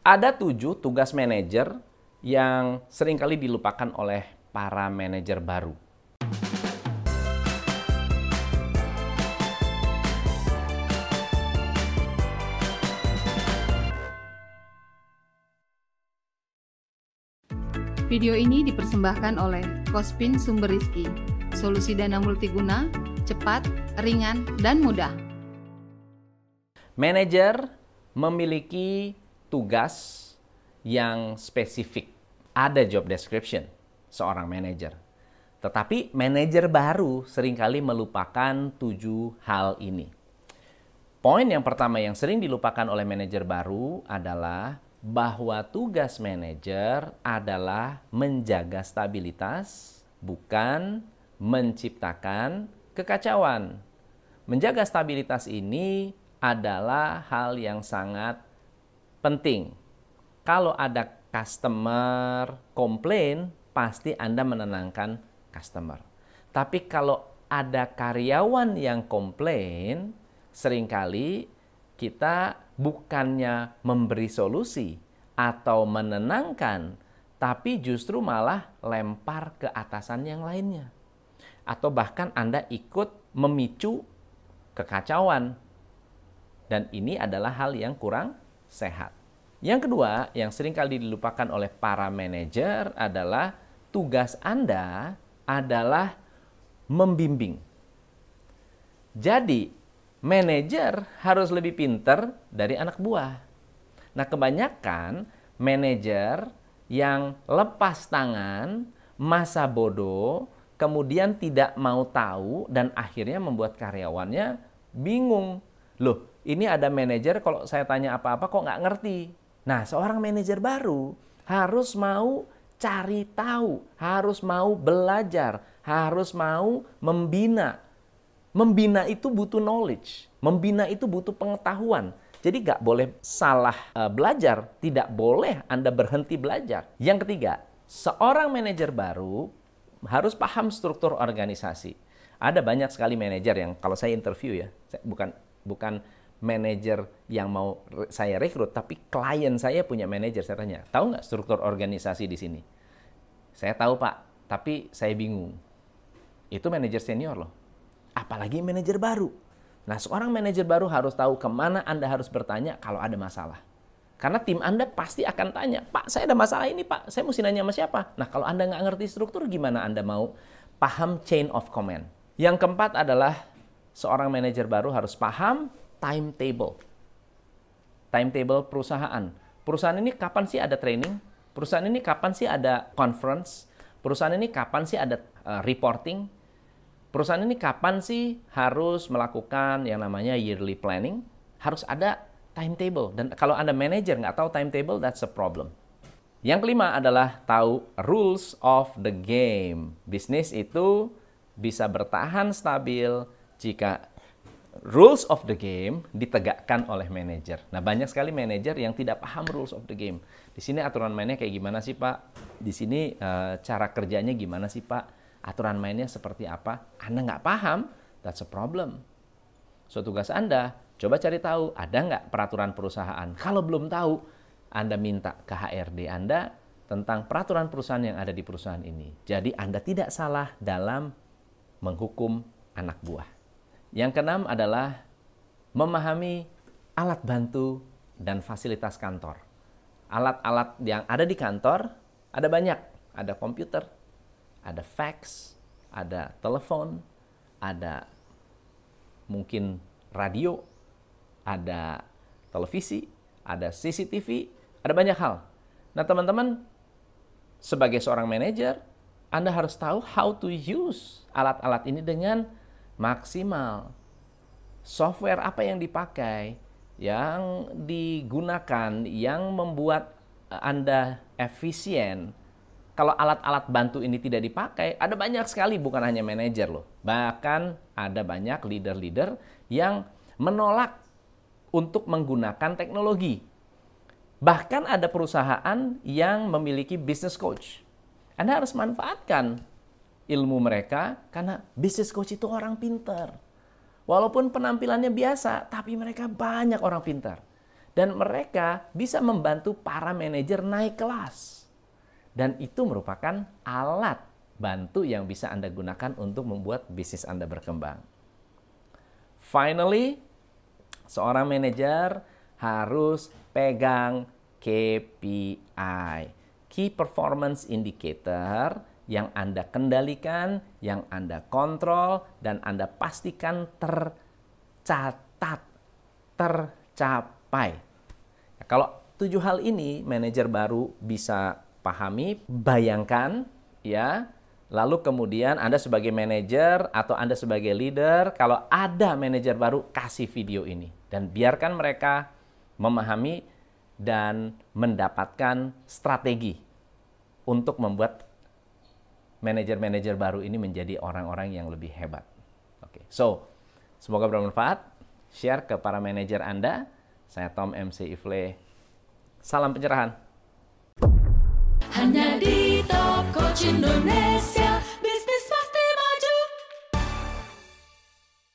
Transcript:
Ada tujuh tugas manajer yang sering kali dilupakan oleh para manajer baru. Video ini dipersembahkan oleh Kospin Sumber Rizki, solusi dana multiguna, cepat, ringan, dan mudah. Manajer memiliki tugas yang spesifik. Ada job description seorang manajer. Tetapi manajer baru sering kali melupakan tujuh hal ini. Poin yang pertama yang sering dilupakan oleh manajer baru adalah bahwa tugas manajer adalah menjaga stabilitas, bukan menciptakan kekacauan. Menjaga stabilitas ini adalah hal yang sangat penting. Kalau ada customer komplain, pasti Anda menenangkan customer. Tapi kalau ada karyawan yang komplain, sering kali kita bukannya memberi solusi atau menenangkan, tapi justru malah lempar ke atasan yang lainnya. Atau bahkan Anda ikut memicu kekacauan. Dan ini adalah hal yang kurang sehat. Yang kedua, yang sering kali dilupakan oleh para manajer adalah tugas Anda adalah membimbing. Jadi, manajer harus lebih pinter dari anak buah. Nah, kebanyakan manajer yang lepas tangan, masa bodoh, kemudian tidak mau tahu dan akhirnya membuat karyawannya bingung. Loh, ini ada manajer kalau saya tanya apa-apa kok nggak ngerti. Nah, seorang manajer baru harus mau cari tahu, harus mau belajar, harus mau membina Membina itu butuh knowledge, membina itu butuh pengetahuan. Jadi nggak boleh salah uh, belajar, tidak boleh Anda berhenti belajar. Yang ketiga, seorang manajer baru harus paham struktur organisasi. Ada banyak sekali manajer yang kalau saya interview ya, bukan bukan manajer yang mau saya rekrut, tapi klien saya punya manajer. Saya tanya, tahu nggak struktur organisasi di sini? Saya tahu pak, tapi saya bingung. Itu manajer senior loh apalagi manajer baru. Nah, seorang manajer baru harus tahu ke mana Anda harus bertanya kalau ada masalah. Karena tim Anda pasti akan tanya, Pak, saya ada masalah ini, Pak. Saya mesti nanya sama siapa? Nah, kalau Anda nggak ngerti struktur, gimana Anda mau paham chain of command? Yang keempat adalah seorang manajer baru harus paham timetable. Timetable perusahaan. Perusahaan ini kapan sih ada training? Perusahaan ini kapan sih ada conference? Perusahaan ini kapan sih ada uh, reporting? perusahaan ini kapan sih harus melakukan yang namanya yearly planning? Harus ada timetable. Dan kalau Anda manajer nggak tahu timetable, that's a problem. Yang kelima adalah tahu rules of the game. Bisnis itu bisa bertahan stabil jika rules of the game ditegakkan oleh manajer. Nah, banyak sekali manajer yang tidak paham rules of the game. Di sini aturan mainnya kayak gimana sih, Pak? Di sini uh, cara kerjanya gimana sih, Pak? aturan mainnya seperti apa, Anda nggak paham, that's a problem. So tugas Anda, coba cari tahu, ada nggak peraturan perusahaan. Kalau belum tahu, Anda minta ke HRD Anda tentang peraturan perusahaan yang ada di perusahaan ini. Jadi Anda tidak salah dalam menghukum anak buah. Yang keenam adalah memahami alat bantu dan fasilitas kantor. Alat-alat yang ada di kantor ada banyak, ada komputer, ada fax, ada telepon, ada mungkin radio, ada televisi, ada CCTV, ada banyak hal. Nah, teman-teman, sebagai seorang manajer, Anda harus tahu how to use alat-alat ini dengan maksimal. Software apa yang dipakai, yang digunakan, yang membuat Anda efisien, kalau alat-alat bantu ini tidak dipakai, ada banyak sekali bukan hanya manajer loh. Bahkan ada banyak leader-leader yang menolak untuk menggunakan teknologi. Bahkan ada perusahaan yang memiliki business coach. Anda harus manfaatkan ilmu mereka karena business coach itu orang pintar. Walaupun penampilannya biasa, tapi mereka banyak orang pintar. Dan mereka bisa membantu para manajer naik kelas. Dan itu merupakan alat bantu yang bisa Anda gunakan untuk membuat bisnis Anda berkembang. Finally, seorang manajer harus pegang KPI, Key Performance Indicator yang Anda kendalikan, yang Anda kontrol, dan Anda pastikan tercatat, tercapai. Ya, kalau tujuh hal ini manajer baru bisa pahami, bayangkan ya, lalu kemudian Anda sebagai manajer atau Anda sebagai leader, kalau ada manajer baru kasih video ini dan biarkan mereka memahami dan mendapatkan strategi untuk membuat manajer-manajer baru ini menjadi orang-orang yang lebih hebat. Oke, okay. so semoga bermanfaat. Share ke para manajer Anda. Saya Tom MC Ifle. Salam pencerahan. Hanya di Top Coach Indonesia.